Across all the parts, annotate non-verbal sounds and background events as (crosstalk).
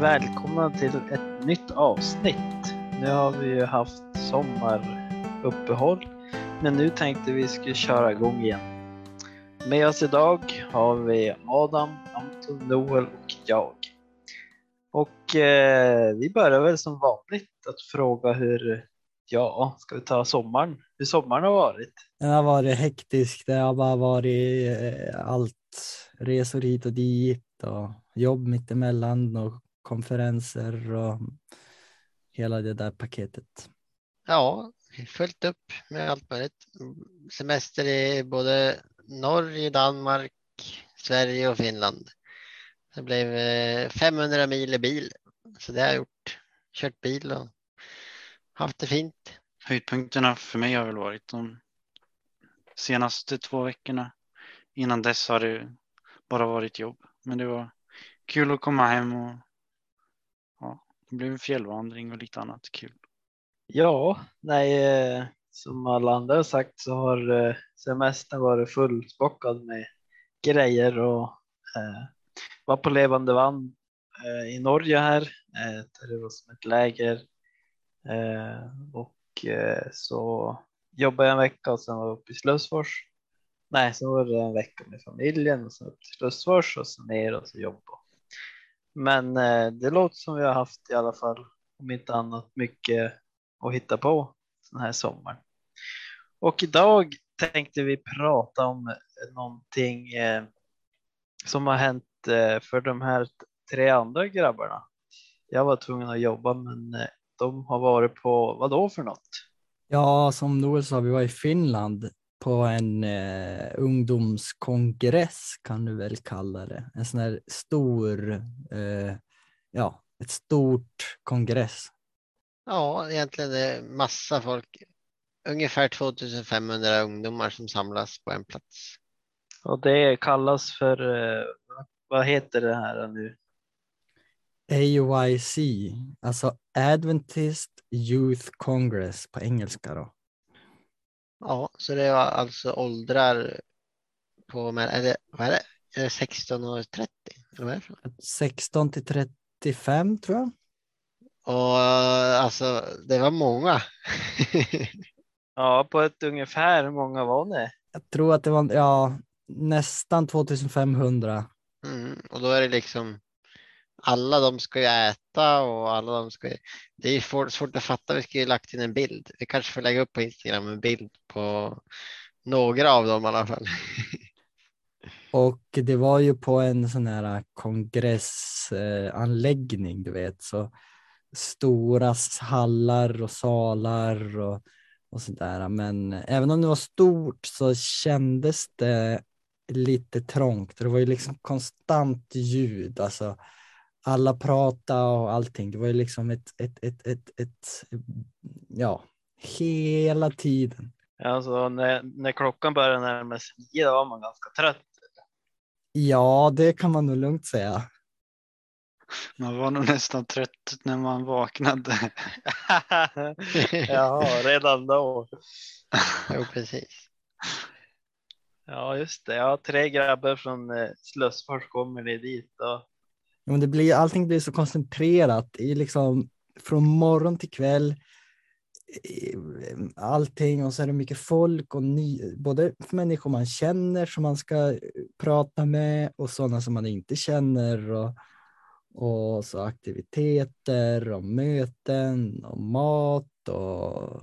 välkomna till ett nytt avsnitt. Nu har vi ju haft sommaruppehåll, men nu tänkte vi skulle köra igång igen. Med oss idag har vi Adam, Anton, Noel och jag. Och eh, vi börjar väl som vanligt att fråga hur, ja, ska vi ta sommaren? Hur sommaren har varit? Den har varit hektisk. Det har bara varit eh, allt resor hit och dit och jobb mittemellan och konferenser och hela det där paketet. Ja, fullt upp med allt möjligt. Semester i både Norge, Danmark, Sverige och Finland. Det blev 500 mil i bil, så det har jag gjort. Kört bil och haft det fint. Höjdpunkterna för mig har väl varit de senaste två veckorna. Innan dess har det bara varit jobb, men det var kul att komma hem och det blev en fjällvandring och lite annat kul. Ja, nej, eh, som alla andra har sagt så har eh, semestern varit fullspockad med grejer och eh, var på levande vann eh, i Norge här eh, där det var som ett läger eh, och eh, så jobbade jag en vecka och sen var jag uppe i Slösfors. Nej, så var det en vecka med familjen och sen upp till Slösfors och sen ner och så jobba. Men eh, det låter som vi har haft i alla fall, om inte annat, mycket att hitta på den här sommaren. Och idag tänkte vi prata om någonting eh, som har hänt eh, för de här tre andra grabbarna. Jag var tvungen att jobba, men eh, de har varit på vad då för något? Ja, som Noel sa, vi var i Finland på en eh, ungdomskongress kan du väl kalla det. En sån här stor, eh, ja, ett stort kongress. Ja, egentligen är det massa folk. Ungefär 2500 ungdomar som samlas på en plats. Och det kallas för, eh, vad heter det här nu? AYC, alltså Adventist Youth Congress på engelska då. Ja, så det var alltså åldrar på, men är det, vad är det? Är det 16 och 30? Eller vad är det för? 16 till 35 tror jag. Och alltså, det var många. (laughs) Ja, på ett ungefär, hur många var ni? Jag tror att det var ja, nästan 2500. Mm, och då är det liksom alla de ska ju äta och alla de ska ju, det är svårt, svårt att fatta. Vi ska ju lagt in en bild. Vi kanske får lägga upp på Instagram en bild på några av dem i alla fall. (laughs) Och det var ju på en sån här kongressanläggning, du vet, så stora hallar och salar och, och sådär. Men även om det var stort så kändes det lite trångt. Det var ju liksom konstant ljud, alltså alla pratade och allting. Det var ju liksom ett, ett, ett, ett, ett ja, hela tiden. Alltså när, när klockan började närma sig nio då var man ganska trött. Ja, det kan man nog lugnt säga. Man var nog nästan trött när man vaknade. (laughs) ja, redan då. jo, precis. Ja, just det. Ja, tre grabbar från eh, Slussfors kommer ni dit. Och... Men det blir, allting blir så koncentrerat i liksom från morgon till kväll. Allting och så är det mycket folk och ny, både människor man känner som man ska prata med och sådana som man inte känner och, och så aktiviteter och möten och mat och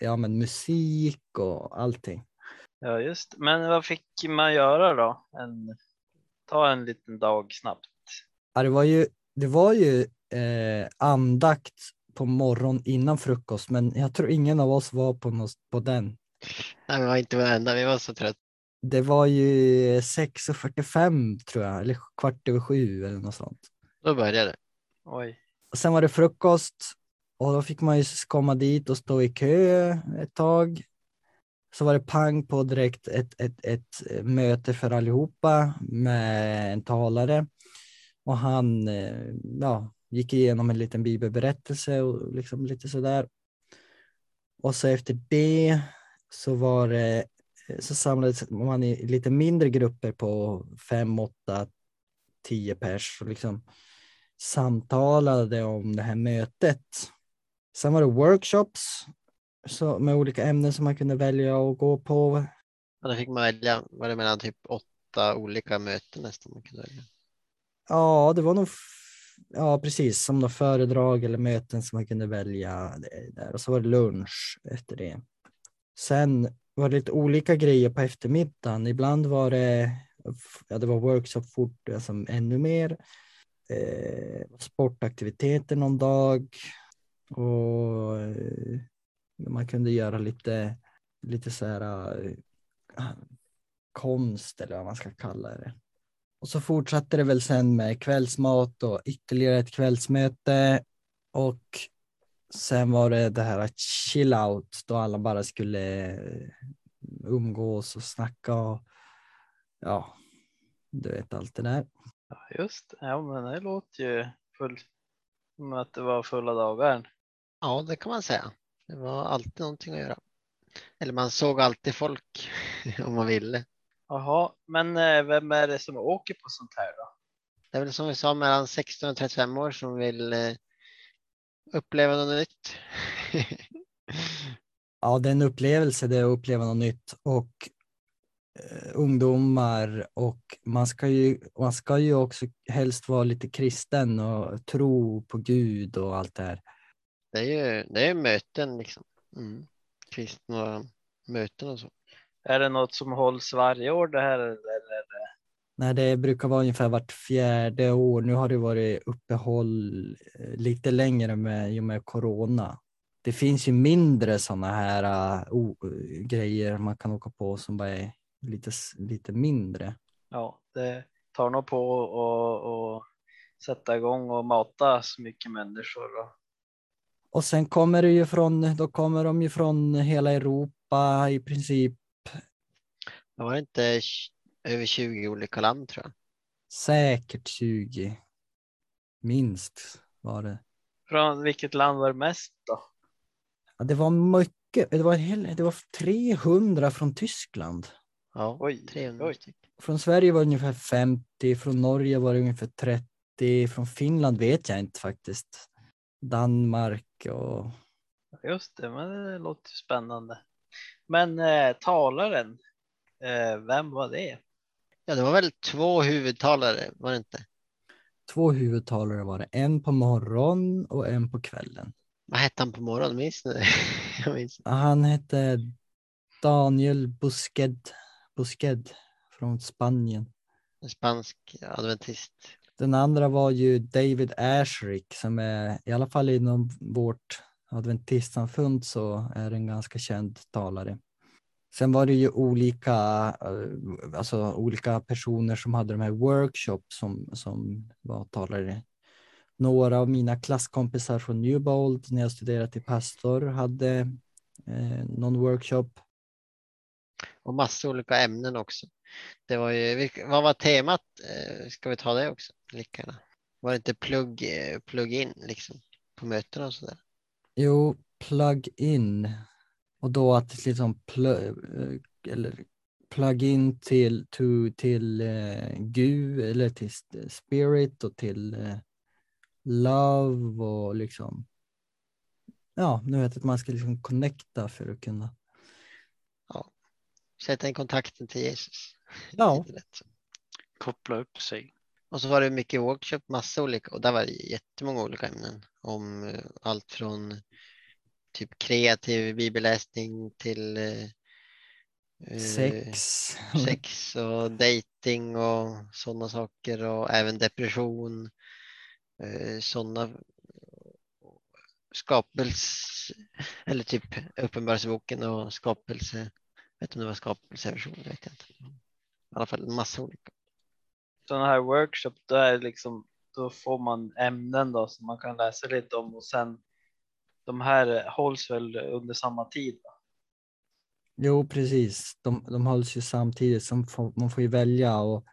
ja, men musik och allting. Ja, just Men vad fick man göra då? En, ta en liten dag snabbt. Ja, det var ju, det var ju eh, andakt på morgon innan frukost, men jag tror ingen av oss var på, något, på den. Nej, vi var inte varenda, vi var så trötta. Det var ju 6.45 tror jag, eller kvart över sju eller något sånt. Då började det. Oj. Och sen var det frukost och då fick man ju komma dit och stå i kö ett tag. Så var det pang på direkt ett, ett, ett möte för allihopa med en talare och han eh, ja, gick igenom en liten bibelberättelse och liksom lite sådär. Och så efter det så var det eh, så samlades man i lite mindre grupper på fem, åtta, tio pers och liksom samtalade om det här mötet. Sen var det workshops så, med olika ämnen som man kunde välja att gå på. Ja, då fick man välja, var det mellan typ åtta olika möten nästan man kunde välja? Ja, det var nog ja, precis som några föredrag eller möten som man kunde välja där och så var det lunch efter det. Sen var det lite olika grejer på eftermiddagen. Ibland var det, ja, det var workshop fort, alltså ännu mer. Eh, sportaktiviteter någon dag och eh, man kunde göra lite, lite så här eh, konst eller vad man ska kalla det. Och så fortsatte det väl sen med kvällsmat och ytterligare ett kvällsmöte. Och sen var det det här att chill out då alla bara skulle eh, umgås och snacka och ja, du vet allt det där. Just det. Ja, men det låter ju full, som att det var fulla dagar. Ja, det kan man säga. Det var alltid någonting att göra. Eller man såg alltid folk (laughs) om man ville. Jaha, men eh, vem är det som åker på sånt här då? Det är väl som vi sa mellan 16 och 35 år som vill eh, uppleva något nytt. (laughs) Ja, det är en upplevelse det är att uppleva något nytt och eh, ungdomar och man ska ju, man ska ju också helst vara lite kristen och tro på Gud och allt det här. Det är ju det är möten liksom. Mm. Kristna möten och så. Är det något som hålls varje år det här? Eller? Nej, det brukar vara ungefär vart fjärde år. Nu har det varit uppehåll eh, lite längre med, i och med corona. Det finns ju mindre sådana här uh, grejer man kan åka på som bara är lite, lite mindre. Ja, det tar nog på att sätta igång och mata så mycket människor. Och, Och sen kommer det ju från, då kommer de ju från hela Europa i princip. Det var inte över 20 olika land tror jag. Säkert 20. Minst var det. från vilket land var det mest då? Ja, det var mycket. Det var, hel, det var 300 från Tyskland. Ja, Oj, 300 oj. Från Sverige var det ungefär 50, från Norge var det ungefär 30, från Finland vet jag inte faktiskt. Danmark och Just det, men det låter spännande. Men eh, talaren, vem var det? Ja, det var väl två huvudtalare, var det inte? två huvudtalare var det. En på morgon och en på kvällen. Vad hette han på morgonen? Minns (laughs) ni det? Han hette Daniel Busqued, Busqued från Spanien. En spansk adventist. Den andra var ju David Ashrick som är i alla fall inom vårt adventistsamfund så är en ganska känd talare. Sen var det ju olika, eh, alltså olika personer som hade de här workshops som, som var talare. Några av mina klasskompisar från Newbold när jag studerade till pastor hade eh, någon workshop. Och massa olika ämnen också. Det var ju, vad var temat? Eh, Ska vi ta det också? Lika. Var det inte plugg, eh, plugg in liksom på mötena och sådär? Jo, plug in. Och då att liksom plug, eller plug in till, to, till eh, Gud eller till st- spirit och till eh, love och liksom. Ja, nu vet jag att man ska liksom connecta för att kunna. Sätta in kontakten till Jesus. (laughs) Ja. Koppla upp sig. Och så var det mycket workshop, massa olika och där var det jättemånga olika ämnen om eh, allt från typ kreativ bibelläsning till eh, eh, sex. sex och dating och sådana saker och även depression. Eh, sådana skapelse eller typ uppenbarelseboken och skapelse. Jag vet inte om det var skapelseversion, det vet jag inte. I alla fall en massa olika. Sådana här workshop, då är liksom, då får man ämnen då som man kan läsa lite om och sen de här hålls väl under samma tid. Då? Jo, precis. De, de hålls ju samtidigt som man får ju välja och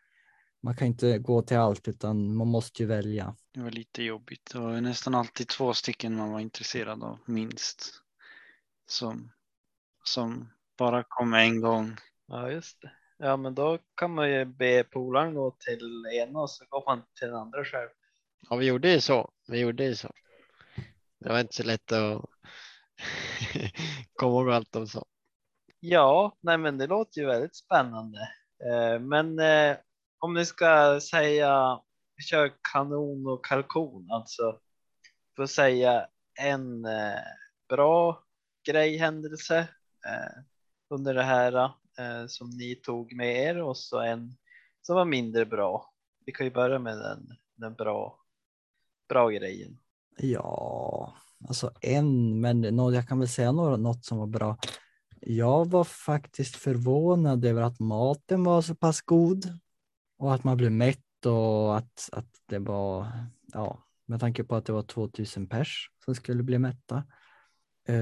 man kan inte gå till allt utan man måste ju välja. Det var lite jobbigt. Det var nästan alltid två stycken man var intresserad av minst. Som, som bara kom en gång. Ja, just det. Ja, men då kan man ju be polaren gå till ena och så går man till den andra själv. Ja, vi gjorde ju så. Vi gjorde ju så. Det var inte så lätt att (laughs) komma ihåg allt de sa. Ja, nej, men det låter ju väldigt spännande. Eh, Men eh, om ni ska säga, kör kanon och kalkon, alltså för att säga en eh, bra grej, händelse eh, under det här eh, som ni tog med er och så en som var mindre bra. Vi kan ju börja med den, den bra, bra grejen. Ja, alltså en, men jag kan väl säga något, något som var bra. Jag var faktiskt förvånad över att maten var så pass god och att man blev mätt och att, att det var, ja, med tanke på att det var 2000 pers som skulle bli mätta. Eh,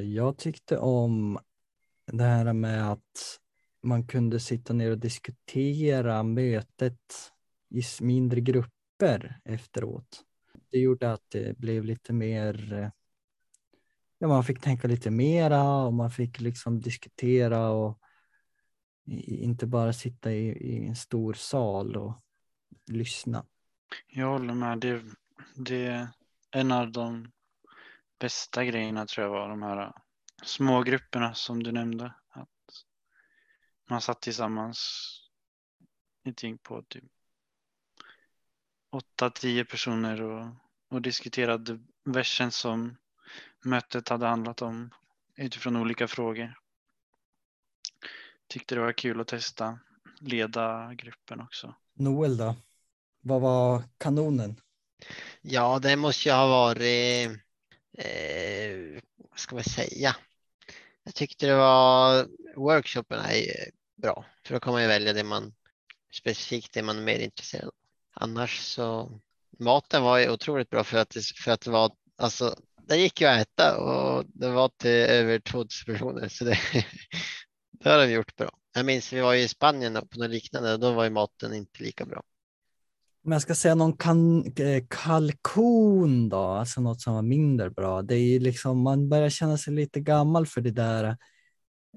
jag tyckte om det här med att man kunde sitta ner och diskutera mötet i mindre grupper efteråt det gjorde att det blev lite mer, eh, ja man fick tänka lite mera och man fick liksom diskutera och inte bara sitta i, i en stor sal och lyssna. Jag håller med. Det, det är en av de bästa grejerna tror jag var de här eh, små grupperna som du nämnde. Att man satt tillsammans ett gäng på typ 8-10 personer och, och diskuterade versen som mötet hade handlat om utifrån olika frågor. Tyckte det var kul att testa leda gruppen också. Noel då? Vad var kanonen? Ja, det måste ju ha varit, eh, vad ska man säga? Jag tyckte det var, workshopen är bra, för då kan man ju välja det man, specifikt det man är mer intresserad av. Annars så, maten var ju otroligt bra för att det, för att det var, alltså, det gick ju att äta och det var till över 2000 personer, så det, (laughs) det har de gjort bra. Jag minns vi var ju i Spanien på något liknande och då var ju maten inte lika bra. Om jag ska säga någon kan, eh, kalkon då, alltså något som var mindre bra. Det är ju liksom, man börjar känna sig lite gammal för det där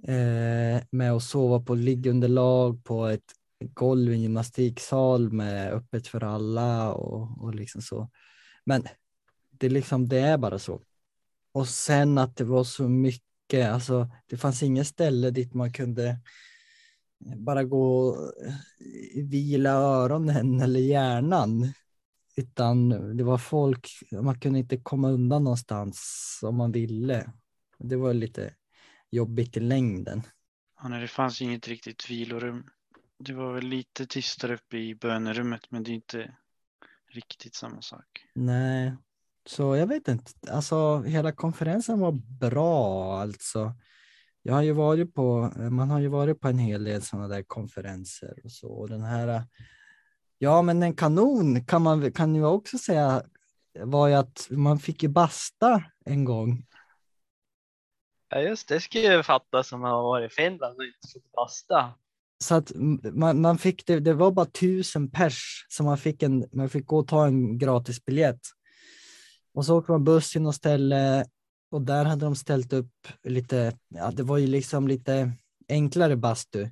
eh, med att sova på liggunderlag på ett golv i en gymnastiksal med öppet för alla och, och liksom så. Men det, är liksom, det är bara så. Och sen att det var så mycket, alltså det fanns inget ställe dit man kunde bara gå och vila öronen eller hjärnan. Utan det var folk, man kunde inte komma undan någonstans om man ville. Det var lite jobbigt i längden. Ja, nej, det fanns inget riktigt vilorum. Det var väl lite tystare uppe i bönerummet men det är inte riktigt samma sak. Nej, så jag vet inte. Alltså hela konferensen var bra alltså. Jag har ju varit på, man har ju varit på en hel del sådana där konferenser och så. Och den här, ja men en kanon kan man kan ju också säga var ju att man fick ju basta en gång. Ja, just det skulle jag fatta som har varit i Finland och inte fått basta. Så att man, man fick det, det var bara tusen pers så man fick en, man fick gå och ta en gratis biljett. Och så åkte man buss till något ställe och där hade de ställt upp lite, ja det var ju liksom lite enklare bastu.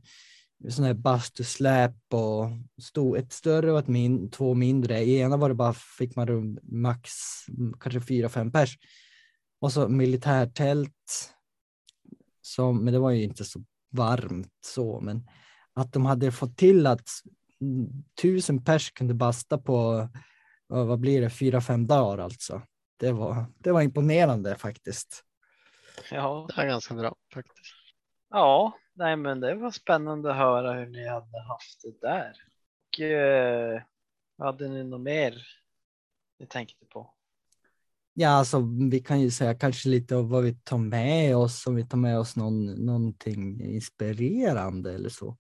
Sådana här bastusläp och stod ett större och ett min, två mindre. I ena var det bara, fick man rum max kanske fyra, fem pers. Och så militärtält. Som, men det var ju inte så varmt så, men att de hade fått till att tusen pers kunde basta på, vad blir det, fyra, fem dagar alltså. Det var, det var imponerande faktiskt. Ja, Det var ganska bra faktiskt. ja, nej, men det var spännande att höra hur ni hade haft det där. Och eh, hade ni något mer ni tänkte på? Ja, alltså vi kan ju säga kanske lite av vad vi tar med oss, om vi tar med oss någon, någonting inspirerande eller så.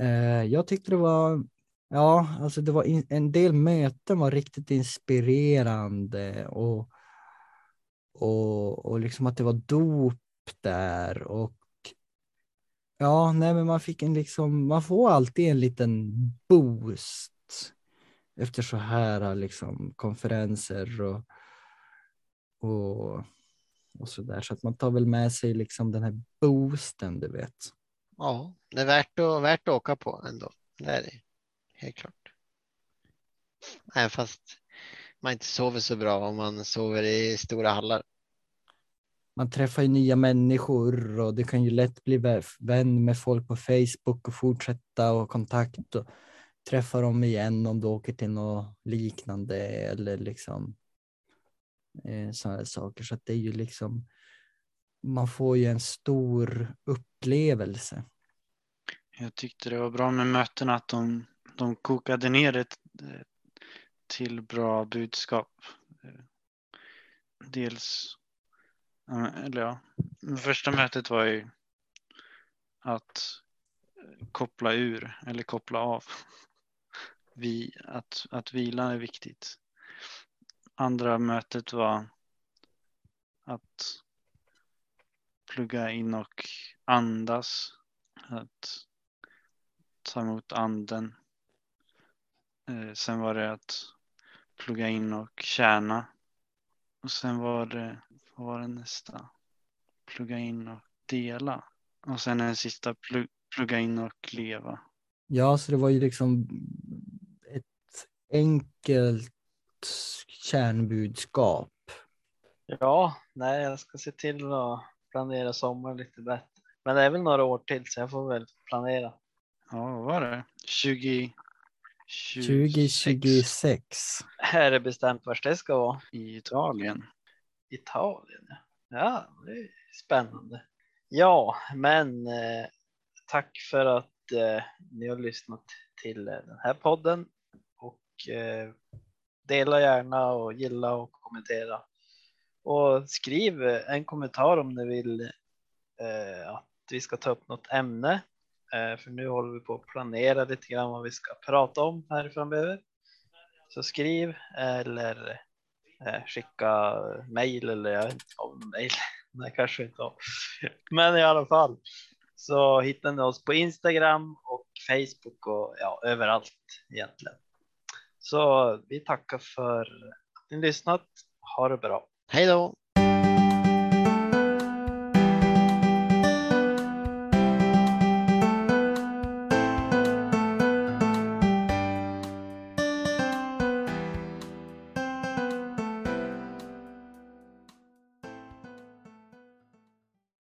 Eh, jag tyckte det var, ja, alltså det var in, en del möten var riktigt inspirerande och, och, och liksom att det var dop där och ja, nej, men man fick en liksom, man får alltid en liten boost efter så här liksom konferenser och och, och så där. Så att man tar väl med sig liksom den här boosten, du vet. Ja, det är värt att, värt att åka på ändå. Det är det helt klart. Även fast man inte sover så bra om man sover i stora hallar. Man träffar ju nya människor och det kan ju lätt bli vän med folk på Facebook och fortsätta ha kontakt och träffa dem igen om du åker till något liknande eller liksom eh, sådana saker. Så att det är ju liksom man får ju en stor upplevelse. Jag tyckte det var bra med mötena att de, de kokade ner det till bra budskap. Dels, eller ja, första mötet var ju att koppla ur eller koppla av. Vi, att, att vila är viktigt. Andra mötet var att plugga in och andas. Att ta emot anden. Eh, sen var det att plugga in och tjäna. Och sen var det, vad var det nästa? Plugga in och dela. Och sen den sista, plugg, plugga in och leva. Ja, så det var ju liksom ett enkelt kärnbudskap. Ja, nej, jag ska se till att planera sommar lite bättre. Men det är väl några år till så jag får väl planera. Ja, vad var det? 20... 2026. Är det bestämt vart det ska vara? i Italien. Italien. ja. Ja, det är spännande. Ja, men eh, tack för att eh, ni har lyssnat till eh, den här podden och eh, dela gärna och gilla och kommentera. Och skriv en kommentar om ni vill eh, att vi ska ta upp något ämne. Eh, för nu håller vi på att planera lite grann vad vi ska prata om här framöver. Så skriv eller eh, skicka mejl eller jag vet inte om mejl. (laughs) Nej, kanske inte. Men i alla fall så hittar ni oss på Instagram och Facebook och ja, överallt egentligen. Så vi tackar för att ni lyssnat. Ha det bra. Hej då!